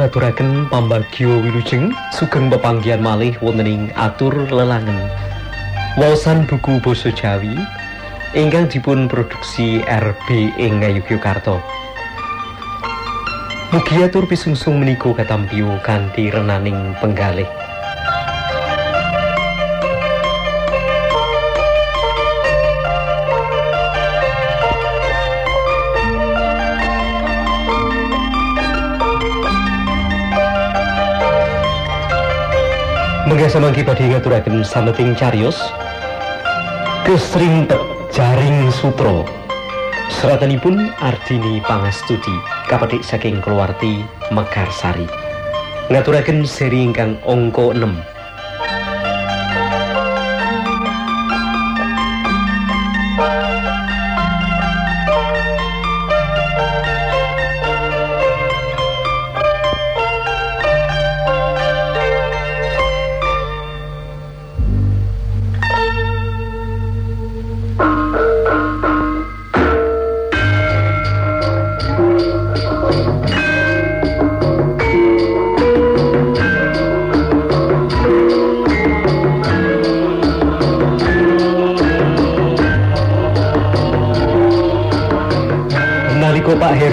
Ngaturaken pambagyo wilujeng sugeng pepanggihan malih wontening atur lelangen. Waosan buku basa Jawi ingkang dipun produksi RB ing Ngayogyakarta. Mugi atur pisungsung menika katampiyo kanthi renaning penggalih. Mengasa mangki badhe ngaturaken sameting cariyos Kesrimpet Jaring Sutro Seratanipun Ardini Pangastuti kapetik saking keluarti Mekarsari. Ngaturaken seri ingkang angka 6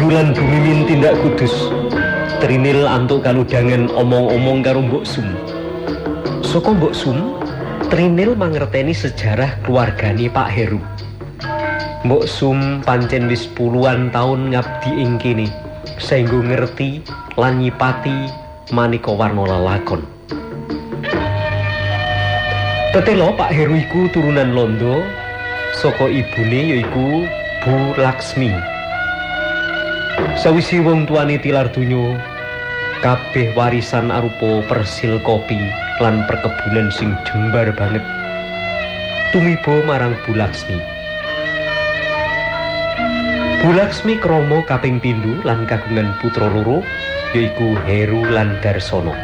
Nalika Pak Heru lan Bu Mimin tindak kudus, Trinil antuk kaludangan omong-omong karo Mbok Sum. Saka Mbok Sum, Trinil mangerteni sejarah keluargane Pak Heru. Mbok Sum pancen wis puluhan taun ngabdi ing kene, saengga ngerti lan nyipati maneka warna lelakon. Tetelo Pak Heru iku turunan Londo saka ibune yaiku Bu Laksmi. Sawisi wong tuane tilar donya, kabeh warisan arupa persil kopi lan perkebunan sing jembar banget. Tumiba marang Bu Laksmi. Bu Laksmi krama kaping pindho lan kagungan putra loro yaiku Heru lan Darsono.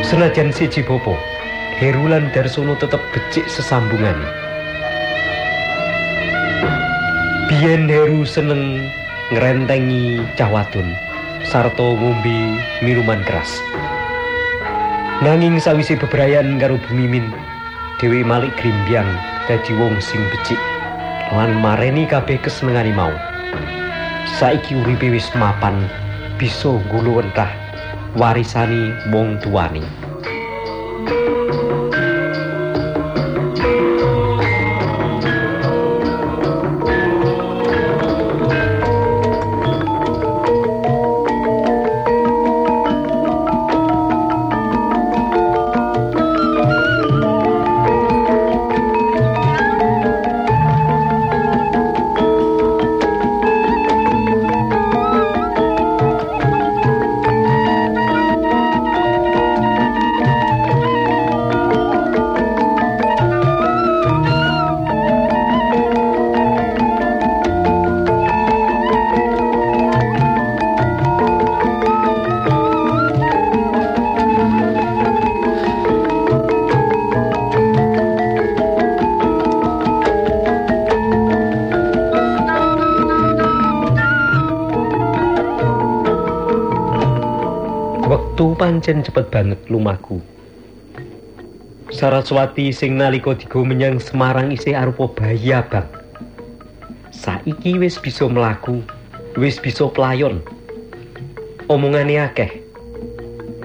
Senajan siji bapa, Heru lan Darsono tetep becik sesambungan. Biyen Heru seneng ngrentengi cah wadon sarta ngombe minuman keras. Nanging sawise bebrayan karo Bu Mimin, dhewe malik grimbyang dadi wong sing becik lan mareni kabeh kesenengane mau. Saiki uripe wis mapan, bisa nggulu entah warisani wong tuane. Pancen cepet banget lumaku. Saraswati sing nalika digo menyang Semarang isih arupa bayi abang. Saiki wis bisa mlaku, wis bisa playon. Omongane akeh.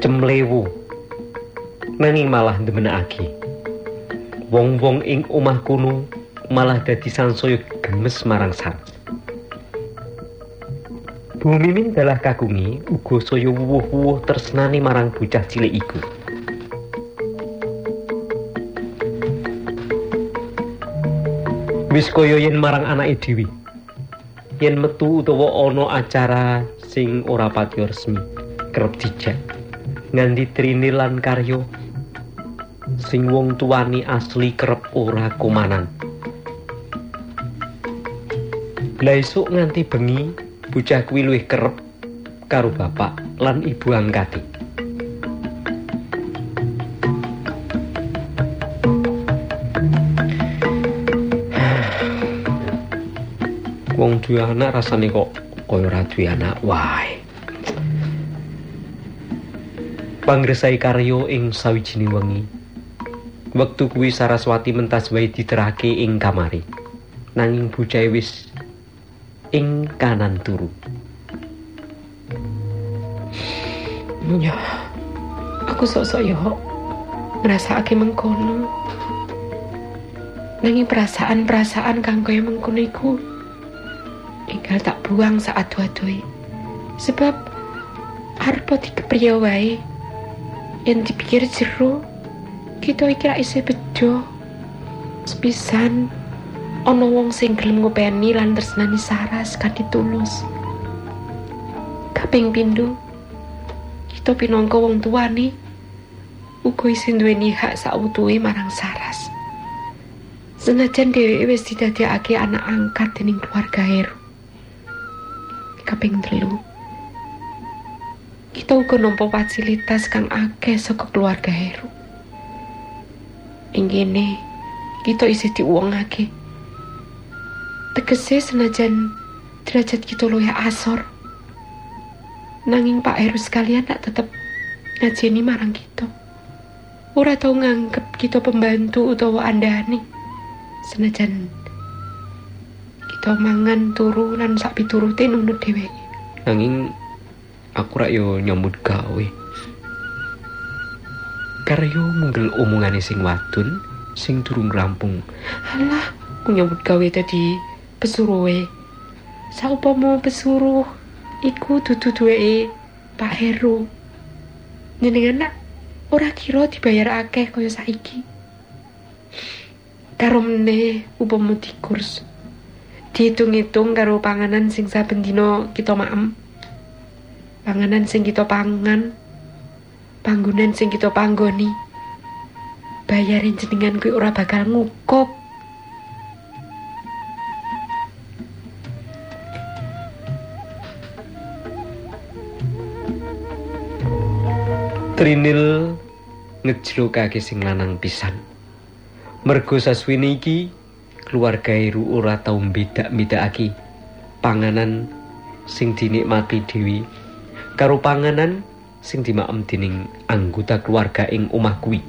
Cemlewu. Nanging malah ndemenake. Wong-wong ing omah kuno malah dadi sansaya gemes marang Saras. Bu Mimin dalah kagungi uga saya wuwuh-wuwuh tresnani marang bocah cilik iku. Wis kaya yen marang anake dhewe. Yen metu utawa ana acara sing ora pati resmi, kerep dijak. Nganti trini lan karya sing wong tuani asli kerep ora kumanan. Lah esuk nganti bengi bocah kuwi luwih kerep karo bapak lan ibu angkate. Wong duwe anak rasane kok kaya ora duwe anak wae. pangresai karya ing sawijining wengi. Wektu kuwi Saraswati mentas wae diterake ing kamari. Nanging bocah wis ing kanan turu. Ya, aku sok-sok yo ngrasakake mengkono. Nanging perasaan-perasaan kang kaya mengkono iku enggal tak buang saat adu-adui. Sebab arep dikepriya wae yang dipikir jero kita iki ra isih bejo sepisan ana wong sing gelem ngopeni lan tresnani Saras kanthi tulus kaping pindho kita pinangka wong tuane uga isih duweni hak sautuhe marang Saras senajan dheweke wis didadekake anak angkat dening keluarga Heru kaping telu kita uga nampa fasilitas kang akeh saka keluarga Heru. Ing kene kita isih diuwongake. Tegese senajan derajat kita luwih asor. Nanging Pak Heru sekalian tak tetep ngajeni marang kita. Ora tau nganggep kita pembantu utawa andani. Senajan kita mangan turu lan sak piturute nunut dheweke. Nanging aku rak yo nyambut gawe. Karyo munggel omongane sing wadon sing durung rampung. Alah, aku nyambut gawe tadi pesuruhe. Saupama pesuruh iku dudu duweke Pak Heru. Jenengan nak ora kira dibayar akeh kaya saiki. Karo meneh upama dikurs. Dihitung-hitung karo panganan sing saben dina kita maem. Panganan sing kita pangan, panggonan sing kita panggoni. Bayarin jenengan kuwi ora bakal ngukup. Trinil ngejlokake sing lanang pisan. Mergo saswini iki keluarga Heru ora tau mbedak-bedakake panganan sing dinikmati dewi karo panganan sing dimaem dening anggota keluarga ing omah kuwi.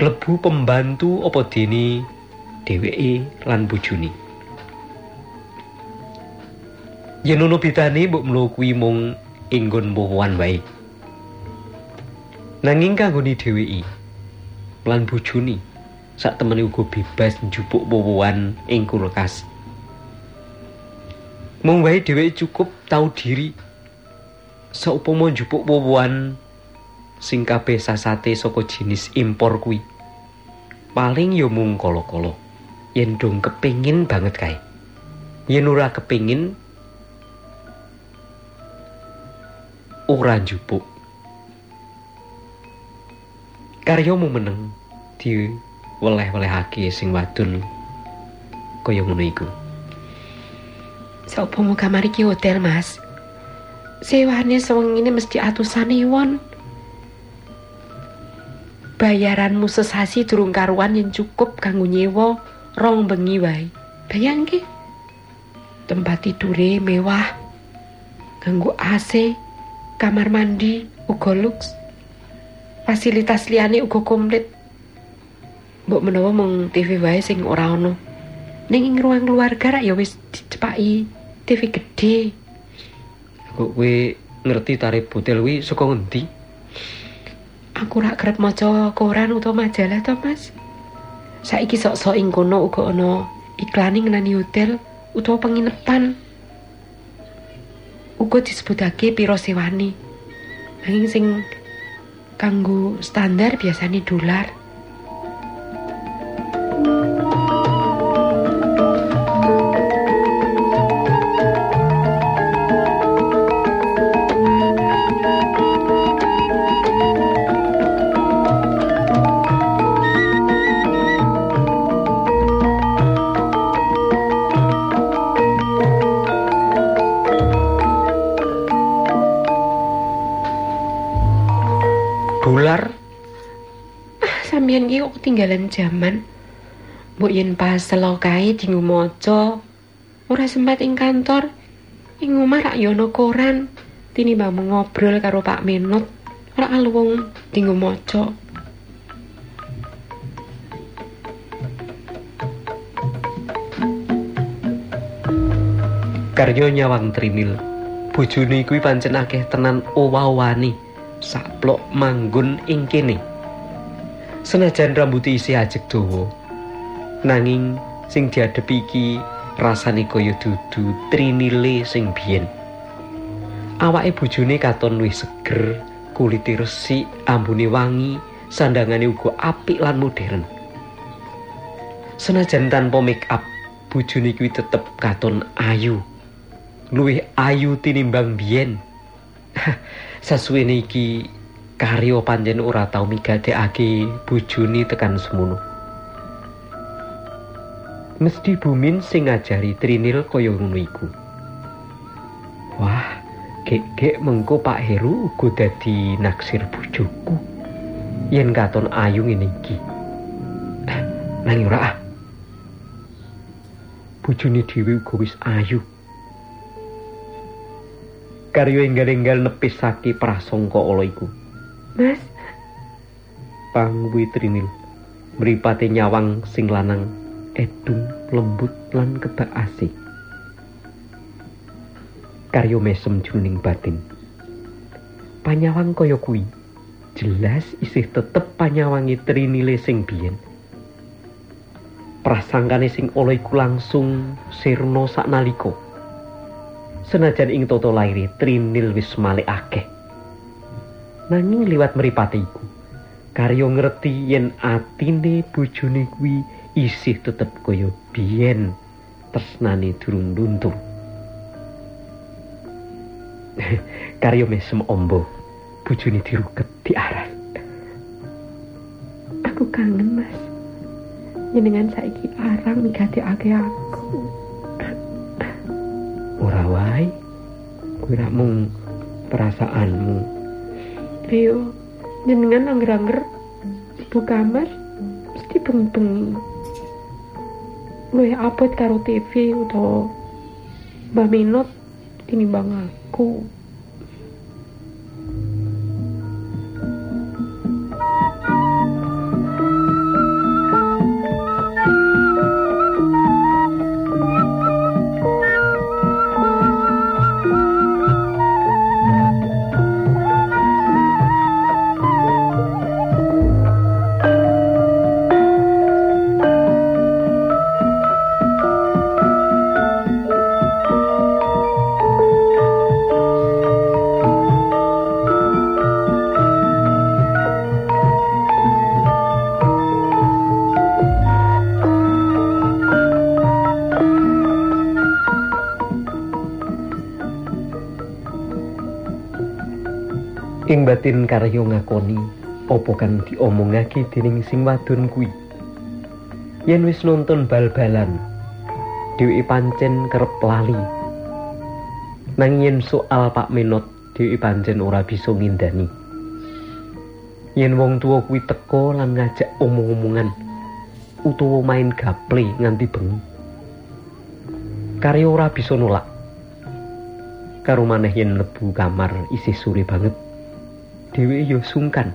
Klebu pembantu apa dene dheweke lan bojone. Yen ono bedane mbok mlo kuwi mung ing nggon wowoan wae. Nanging kanggone dheweke lan bojone sak temene uga bebas njupuk wowoan ing kulkas. Mung wae dheweke cukup tau diri saupama njupuk wowoan sing kabeh sasate saka jenis impor kuwi. Paling ya mung kala-kala yen dong kepingin banget kae. Yen ora kepingin ora njupuk. Karyamu meneng di weleh-welehake sing wadon kaya ngono iku. Saupama kamar iki hotel, Mas. Sewane sewengi ini mesti atusan won. Bayaranmu sesasi durung karuan yang cukup kanggo nyewa rong bengi wae. Bayangke. Tempat tidure mewah. Kanggo AC, kamar mandi, uga lux. Fasilitas liyane uga komplit. Mbok menawa mung TV wae sing ora ono. Ning ing ruang keluarga rak ya wis dicepaki TV gede. Kok kowe ngerti tarif hotel kuwi saka ngendi? Aku rak kerep maca koran utawa majalah to, Mas. Saiki sok-sok ing kono uga ana iklan ngenani hotel utawa penginepan. Uga disebutake piro sewani. Nanging sing kanggo standar biasanya dolar. Ketinggalan zaman. Mbok yen pas selo kae dinggo maca, ora sempat ing kantor. Ing rak yo ana koran. Tinimbang ngobrol karo Pak Menot ora alwung dinggo maca. Karya nyawang trinil. Bojone kuwi pancen akeh tenan owa-owani saplok manggon ing. Senajan rambut isih ajeg dawa, nanging sing diadepi iki rasane kaya dudu trinile sing biyen. Awake bojone katon luwih seger, kulite resik, ambune wangi, sandangane uga apik lan modern. Senajan tanpa make up, bojone kuwi tetep katon ayu. Luwih ayu tinimbang biyen. Sasuwene iki karya pancen ora tau migadekake bojone tekan semono. Mesti Bumin sing ngajari Trinil kaya ngono iku. Wah, gek-gek mengko Pak Heru uga dadi naksir bojoku. Yen katon ayu ngene iki. Nanging ora ah. Bojone dhewe uga wis ayu. Karyo enggal-enggal nepisake prasangka ala iku. Mas, Pangwi Trinil mripate nyawang sing lanang edun lembut lan kebak asih. Karyo mesem jroning batin. Panyawang kaya kuwi jelas isih tetep panyawangi Trinile sing biyen. Prasangkane sing ala iku langsung sirna saknalika. Senajan ing tata laire Trinil wis malih akeh. Nanging liwat mripate iku Karyo ngerti yen atine bojone kuwi isih tetep kaya biyen tresnane durung luntur. Karyo mesem ombo bojone diruket diaras. aku kangen, Mas. Jenengan saiki arang migadekake aku. Ora wae. Kuwi mung perasaanmu. Leo, jenengan angger-angger ibu kamar mesti bengi-bengi. Luwih abot karo TV utawa Mbak Minot tinimbang aku. Batin karyo ngakoni apa kang diomongake dening sing wadon kuwi. Yen wis nonton bal-balan, dheweke pancen kerep lali. Nanging yen soal Pak Menot, dheweke pancen ora bisa ngindani. Yen wong tuwa kuwi teka lan ngajak omong-omongan utawa main gaple nganti bengi. Karyo ora bisa nolak. Karo maneh yen mlebu kamar isih sore banget. Dewi yo sungkan.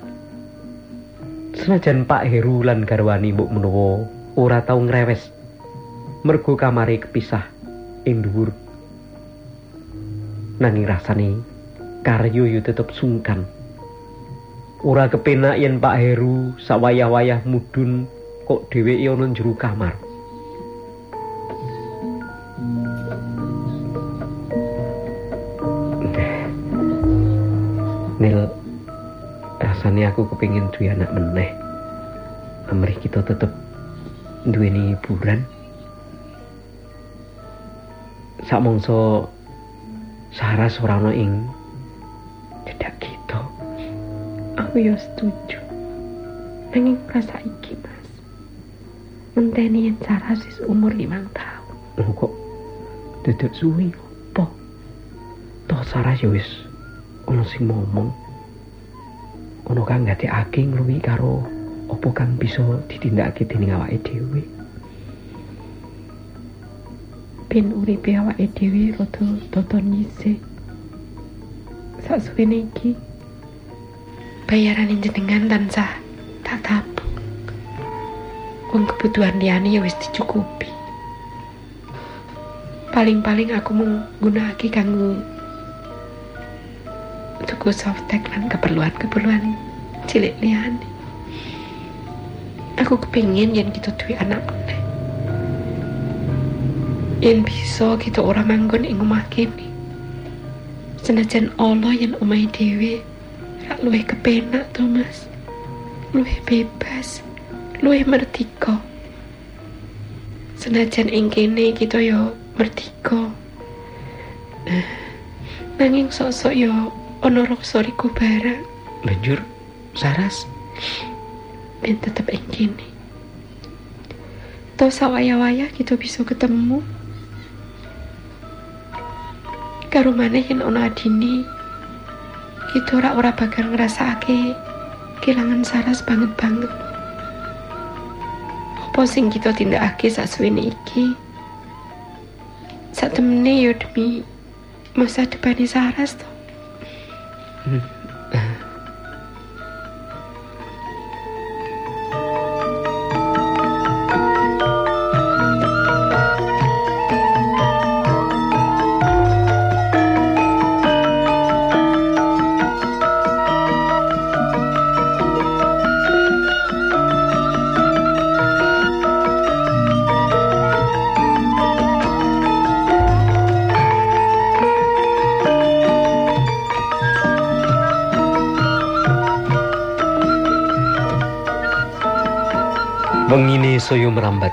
Senajan Pak Heru lan garwani mbok menawa ora tau ngrewes. Mergo kamare kepisah ing dhuwur. Nanging rasane karyo yo tetep sungkan. Ora kepenak yen Pak Heru sawayah-wayah mudun kok dheweke ana jero kamar. Aku kepingin duwe anak meneh. Amrih kita tetep duweni hiburan. Sak mangsa Saras ora ana ing cedak kita. Aku ya setuju. Nanging rasa iki, Mas. Menteni yen Sarah wis umur limang tahun. Oh, kok dadak suwi apa? Toh Saras ya wis ana sing ngomong. Ono kang ngadekake ngluwi karo apa kang bisa ditindakake dening awake dhewe. Ben uripe awake dhewe rada toton nyisih. Sasuwene iki bayaran jenengan tansah tabung. Wong kebutuhan liyane ya wis dicukupi. Paling-paling aku mau gunakake kanggo tuku softtek lan keperluan-keperluan cilik liyane. Aku kepingin yang kita duwe anak meneh. Yen bisa kita ora manggon ing omah kene. Senajan Allah yang omahe dhewe rak luwih kepenak to, Mas. Bebas, luwih merdeka. Senajan ing kene kita yo merdeka. Eh, Nanging sok-sok yo riku barang. Banjur Saras ben tetep ing kene. Toh sawaya-waya kita bisa ketemu. Karo maneh yen ana adine, kita ora ora bakal ngrasake kelangan saras banget banget. Apa sing kita tindakake sasuwene iki? Sak temene yo demi masa depannya Saras toh. Mm-hmm. Saya merambat,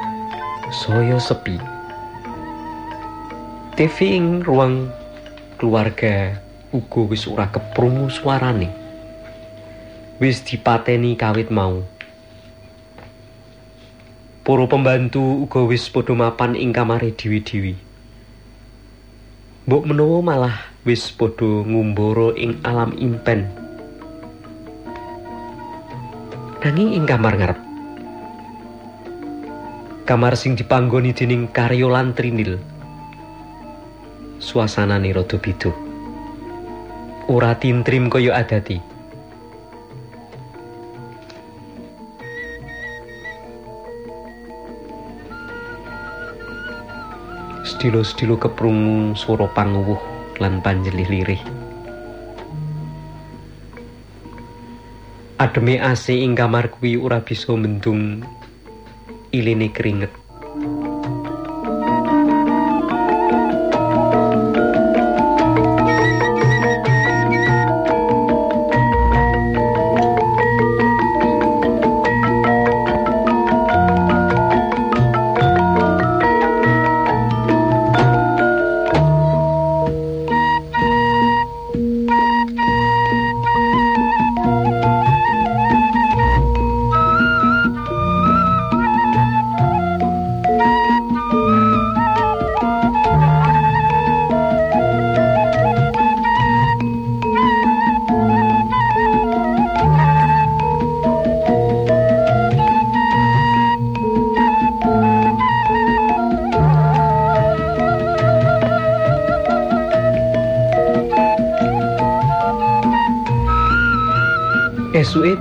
saya sepi. TV ing ruang keluarga uga wis ora keprungu suarane. Wis dipateni kawit mau. Para pembantu uga wis padha mapan ing kamare dewi-dewi. Mbok menawa malah wis padha ngumbara ing alam impen. Nanging ing kamar ngarep kamar sing dipanggoni dening Karyo lan Trinil. Suasanane rada beda. Ora tintrim kaya adati. Stilo-stilo keprungu swara panguwuh lan panjelih lirih. Ademe AC ing kamar kuwi ora bisa mendung Ilini keringet.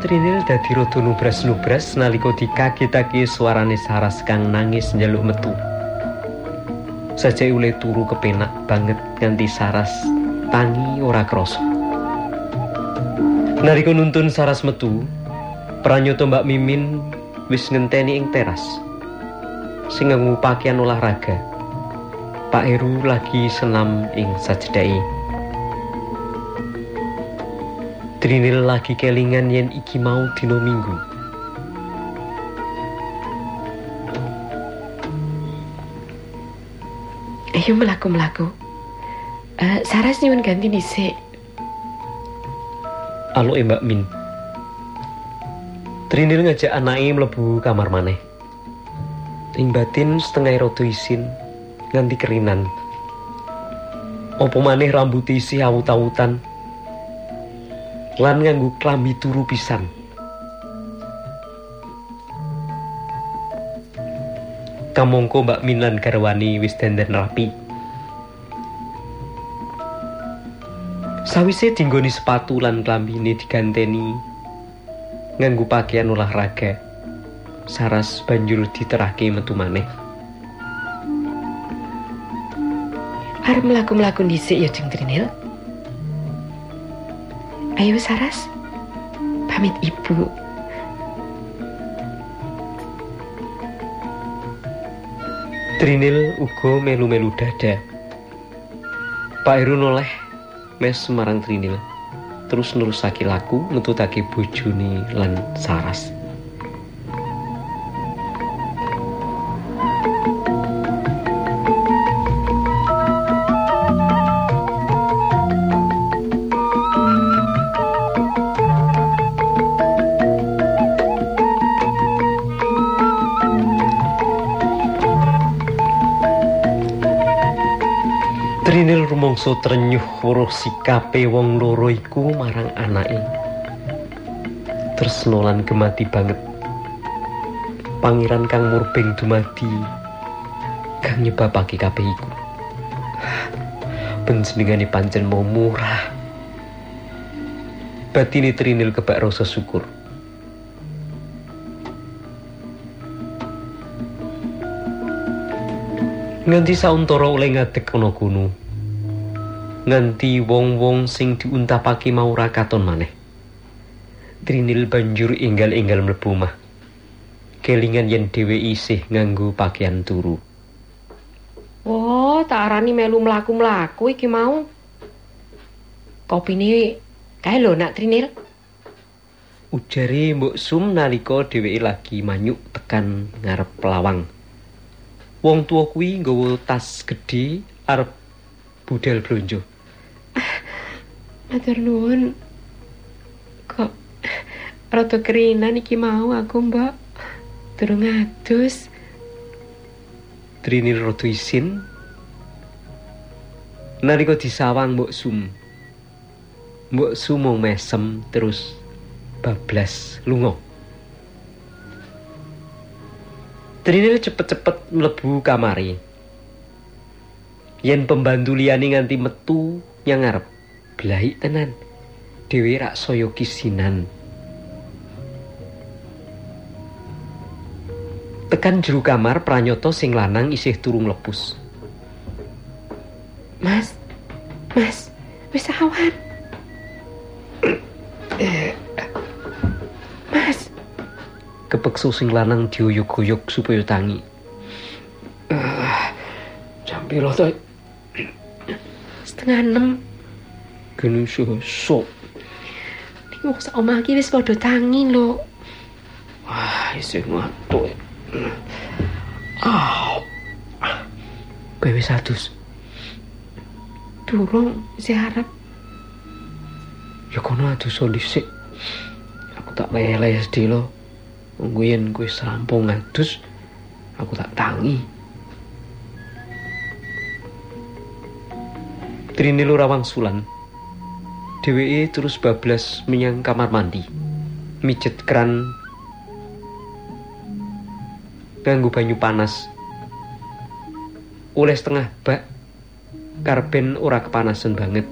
Trinil dadi rada nubras-nubras nalika dikagetake suarane Saras kang nangis njaluk metu. Sajake ule turu kepenak banget nganti Saras tangi ora krasa. Nalika nuntun Saras metu, pranyata Mbak Mimin wis ngenteni ing teras. Sing nganggo pakaian olahraga. Pak Heru lagi senam ing sajedai. Trinil lagi kelingan yen iki mau dino minggu. Ayo melaku-melaku. Eh, Saras nyuwun ganti dhisik. Alo Mbak Min. Trinil ngajak anake mlebu kamar maneh. Ing batin setengah rada isin nganti kerinan. Apa maneh rambut isi awut-awutan. Lan nganggo klambi turu pisan. Kamongko Mbak Min lan garwani wis dandan rapi. Sawise dinggoni sepatu lan klambine diganteni, nganggo pakaian olahraga. Saras banjur diterahke metu maneh. Arep mlaku-mlaku dhisik ya Jeng Trinil. Ayo Saras. Pamit Ibu. Trinil uga melu-melu dada. Pak Heru noleh mes marang Trinil. Terus nerusake laku ngetutake bojone lan Saras. Rumangsa trenyuh weruh sikape wong loro iku marang anake. Tresno gemati banget. Pangeran kang murbeng dumadi kang nyebabake kabeh iku. Panjenengane pancen mau murah. Batine Trinil kebak rasa syukur. Nganti sauntara oleh ngadeg ana gunung. Nganti wong-wong sing diuntapake mau ora katon maneh. Trinil banjur enggal-enggal mlebu omah. Kelingan yen dhewe isih nganggo pakaian turu. Oh, tak arani melu mlaku-mlaku iki mau. Kopine kae lho nak Trinil. Ujare Mbok Sum nalika dheweke lagi manyuk tekan ngarep pelawang. Wong tua kuwi nggawa tas gedhe arep budal blonjo. Matur nuwun. Kok rada kerinan iki mau aku, Mbak. Durung adus. Trinil rada isin. Nalika disawang Mbok Sum. Mbok Sum mau mesem terus bablas lunga. Trinil cepet-cepet mlebu kamari. Yen pembantu liyane nganti metu nyang ngarep, blahi tenan. Dewi rak saya kisinan. Tekan jero kamar pranyata sing lanang isih turu mlepus. Mas. Mas, wis awan. Mas, Kepeksa sing lanang dioyok-oyok supaya tangi. Jam piro to? setengah enam. Genu sok. Iki wong sak omah iki wis padha tangi lho. Wah, isih ngantuk. Ah. Kowe wis adus. Durung isih arep. Ya kono adus dhisik. Aku tak leleh sedih lo. Nunggu yen kowe serampung adus, aku tak tangi. Trini lura wangsulan. Dheweke terus bablas menyang kamar mandi. Mijet keran nganggo banyu panas. Oleh setengah bak karben ora kepanasan banget.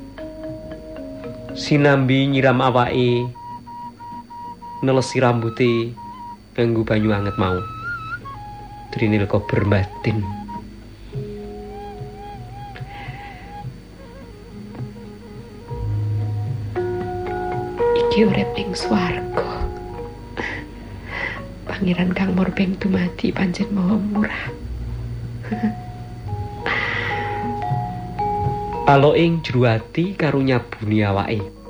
Sinambi nyiram awake nelesi rambuté nganggo banyu anget mau. Trinil kok berbatin. Urip ning swarga. Pangeran Kang Morbeng dumadi pancen maha murah. Alo ing jero ati karo nyabuni awake.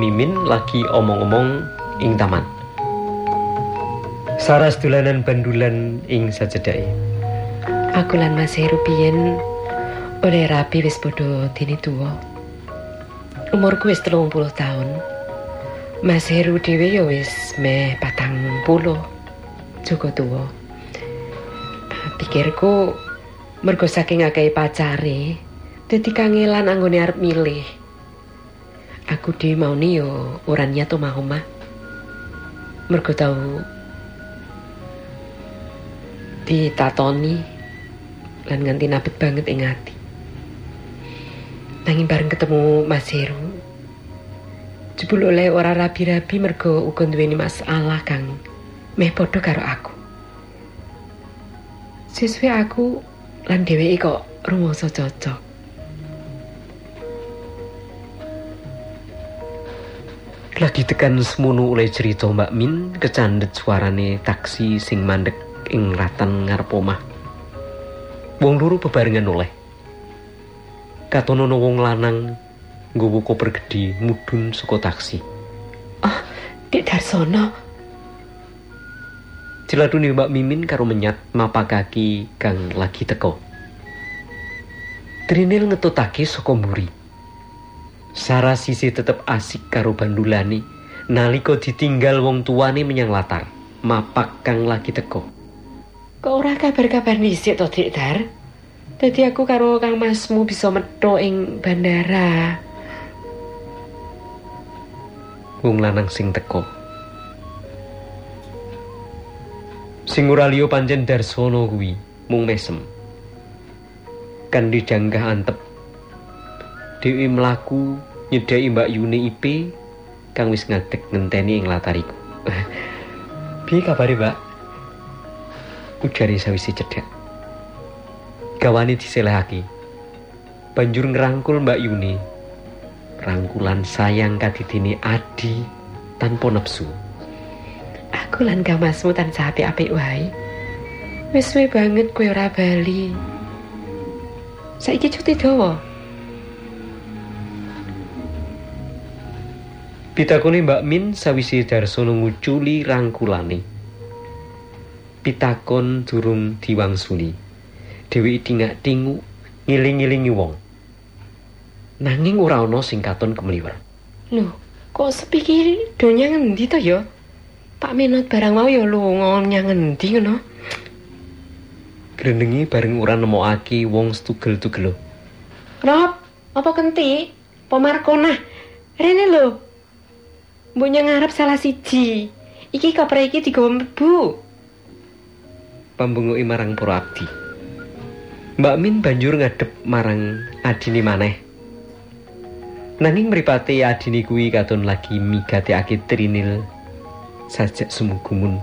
Mimin lagi omong-omong ing taman. Saras dolanan bandulan ing sajedake. Aku lan Mas Heru biyen oleh rapi wis padha dene tuwa. Umurku wis 30 tahun. Mas Heru dhewe ya wis meh patang puluh. Juga tuwa. Pikirku mergo saking akeh pacare, dadi kangelan anggone arep milih. Aku dhewe mauni yo ora niat omah-omah. Mergo tau ditatoni lan nganti nabet banget ing ati. Nanging bareng ketemu Mas Heru, jebul oleh ora rabi-rabi mergo uga duweni masalah kang meh padha karo aku. Sesuai aku lan dheweke kok rumangsa cocok. Lagi tekan semono oleh cerita Mbak Min kecandet suarane taksi sing mandek ing ratan ngarep omah. Wong loro bebarengan oleh. Katonono wong lanang nggowo koper gedhe mudhun saka taksi. Ah, Dik Darsono, Ciladune Mbak Mimin karo menyat mapa kaki kang lagi teko. Trinil ngetutake saka mburi. Sarah sisi tetep asik karo bandulane nalika ditinggal wong tuane menyang latar. Mapak kang lagi teko. kok ora kabar-kabar dhisik to Dik Dar? Dadi aku karo Kang Masmu bisa metho ing bandara. Wong lanang sing teko. Sing ora liya pancen Darsono kuwi, mung mesem. Kan dijanggah antep. Dewi mlaku nyedhaki Mbak Yuni IP kang wis ngadeg ngenteni ing latariku. Piye kabare, Mbak? Ujari sawise cedhak. Gawane diselehake. Banjur ngerangkul Mbak Yuni. Rangkulan sayang kadidini adi tanpa nepsu. Aku lan Kang Masmu tansah apik-apik wae. Wis suwe banget kowe ora bali. Saiki cuti dawa. Pitakone Mbak Min sawise Darsono nguculi rangkulane. Pitakon durung diwangsuli. Dewi tingak tingu ngiling-ngilingi wong. Nanging ora ana sing katon kemliwer. Loh, kok sepi ki donya ngendi to ya? Pak Minot barang mau ya lunga nyang ngendi ngono? Grenengi bareng ora nemokake wong stugel-tugelo. Rob, apa kenti? Pemarkona. Rene lho. Mbok nyang ngarep salah siji. Iki koper iki digawa mlebu. Pambunguki marang para abdi. Mbak Min banjur ngadep marang adine maneh. Nanging mripate adine kuwi katon lagi migatekake Trinil sajak sumugumun.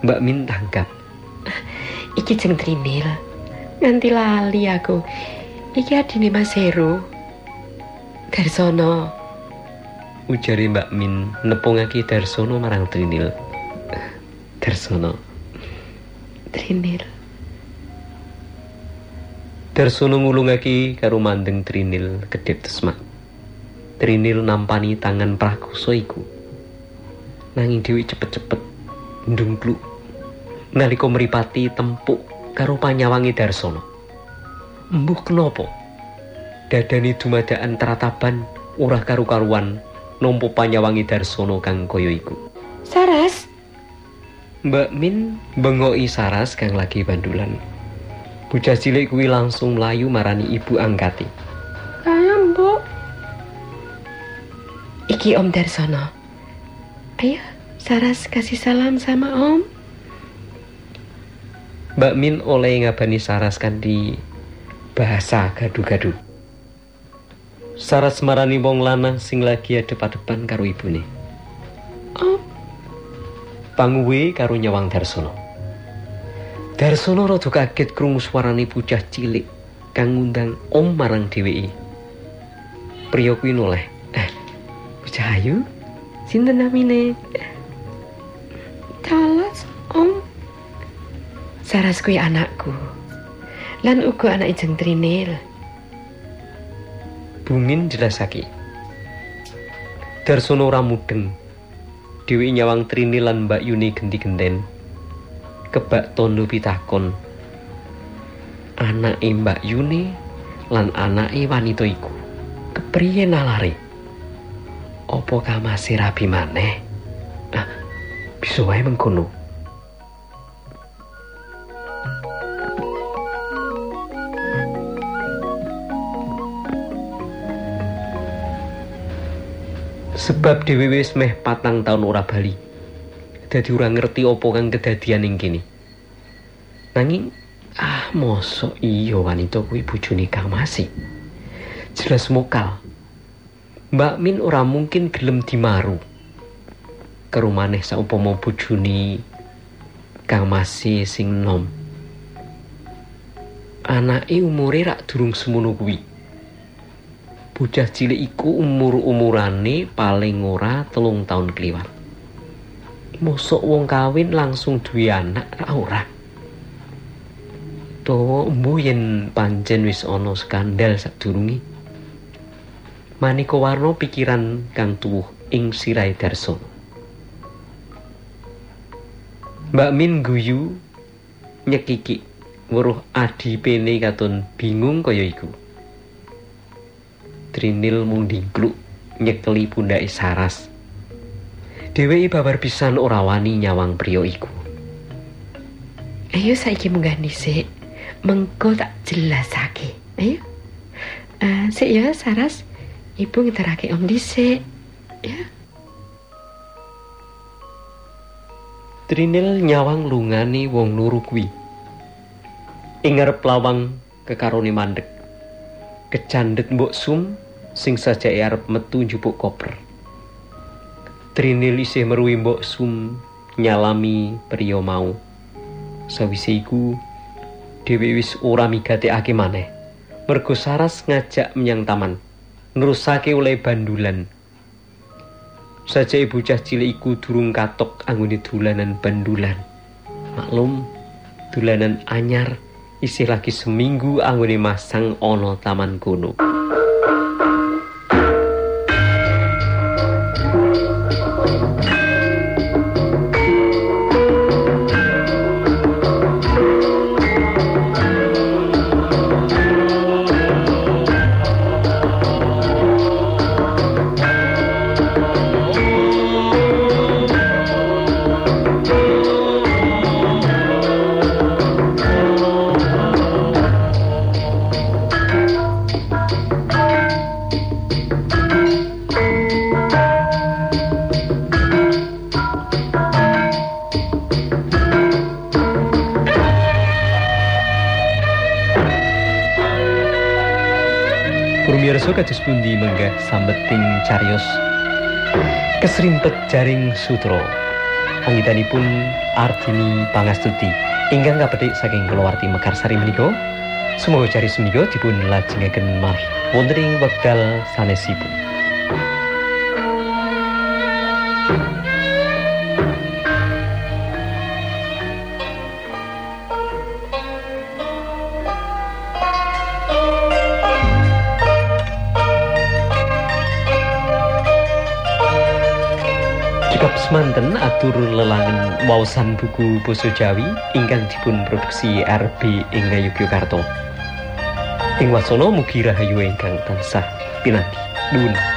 Mbak Min tanggap. Iki jeneng Trinil. Nganti lali aku. Iki adine Mas Heru. Darsono. Ujare Mbak Min nepungake Darsono marang Trinil. Darsono. Trinil. Darsono ngulungake karo mandeng Trinil kedhep tesmak. Trinil nampani tangan prakusa iku. Nanging Dewi cepet-cepet ndungkluk nalika mripati tempuk karo panyawangi Darsono. Embuh kenapa? Dadane dumadakan terataban ora karu-karuan nampa panyawangi Darsono kang kaya iku. Saras. Mbak Min bengoki Saras kang lagi bandulan. Bocah cilik kuwi langsung mlayu marani ibu angkati. Kayak mbok. Iki Om Darsono. Ayo, Saras kasih salam sama Om. Mbak Min oleh ngabani Saras kanthi bahasa gadu-gadu. Saras marani wong lanang sing lagi adep-adepan karo ibune. Om, Panguwe karo nyawang Darsono. Darsono rada kaget krungu suarane bocah cilik kang ngundang om marang dheweke. Priya kuwi noleh. Eh, bocah ayu? Sinten namine? talas Om. Saras kuwi anakku. Lan uga anak Ijeng Trinil. Bungin dirasaki. Darsono ora mudeng. Dewi nyawang Trini lan Mbak Yuni genti-genten. Kebak tondo pitakon. Anake Mbak Yuni lan anake wanita iku. Kepriye nalare? Apa kamase rabi maneh? Ah, bisa wae mengkono. Sebab dhewe wis meh patang taun ora bali. Dadi ora ngerti apa kang kedadian ing kene. Nanging ah mosok iya wanita kuwi bojone Kang Masi. Jelas mokal. Mbak Min ora mungkin gelem dimaru. Karo maneh saumpama bojone Kang Masi sing nom. Anake umure rak durung semono kuwi. Bocah cilik iku umur-umurane paling ora telung tahun kliwat. Mosok wong kawin langsung duwe anak ra ora. To mbu yen pancen wis ana skandal sadurunge. Maneka warna pikiran kang tuwuh ing sirahe Darso. Mbak Min guyu nyekiki weruh adi pene katon bingung kaya iku. Trinil mung dingkluk nyekeli pundhake Saras. Dheweke babar pisan ora wani nyawang priya iku. Ayo saiki munggah dhisik. Mengko tak jelasake. Ayo. Uh, sik ya Saras. Ibu ngeterake om dhisik. Ya. Trinil nyawang lungane wong luru kuwi. Ing ngarep lawang kekarone mandek. Kecandet mbok sum sing sajake arep metu njupuk koper. Trinil isih meruwi mbok sum nyalami priya mau. Sawise iku dhewe wis ora migatekake maneh. Mergo Saras ngajak menyang taman. Nerusake oleh bandulan. Sajake bocah cilik iku durung katok anggone dolanan bandulan. Maklum, dolanan anyar isih lagi seminggu anggone masang ana taman kono. Sambeting cariyos kesrimpet jaring sutra. Anggitanipun Artini Pangastuti ingkang kapetik saking kulawarti Mekarsari menika. Semoga cari menika dipun lajengaken malih wonten ing wekdal sanesipun. Semanten atur lelangan wawasan buku Boso Jawi ingkang dipun produksi RB ing Yogyakarta. Ing wasana mugi rahayu ingkang tansah pinanti. Nuwun.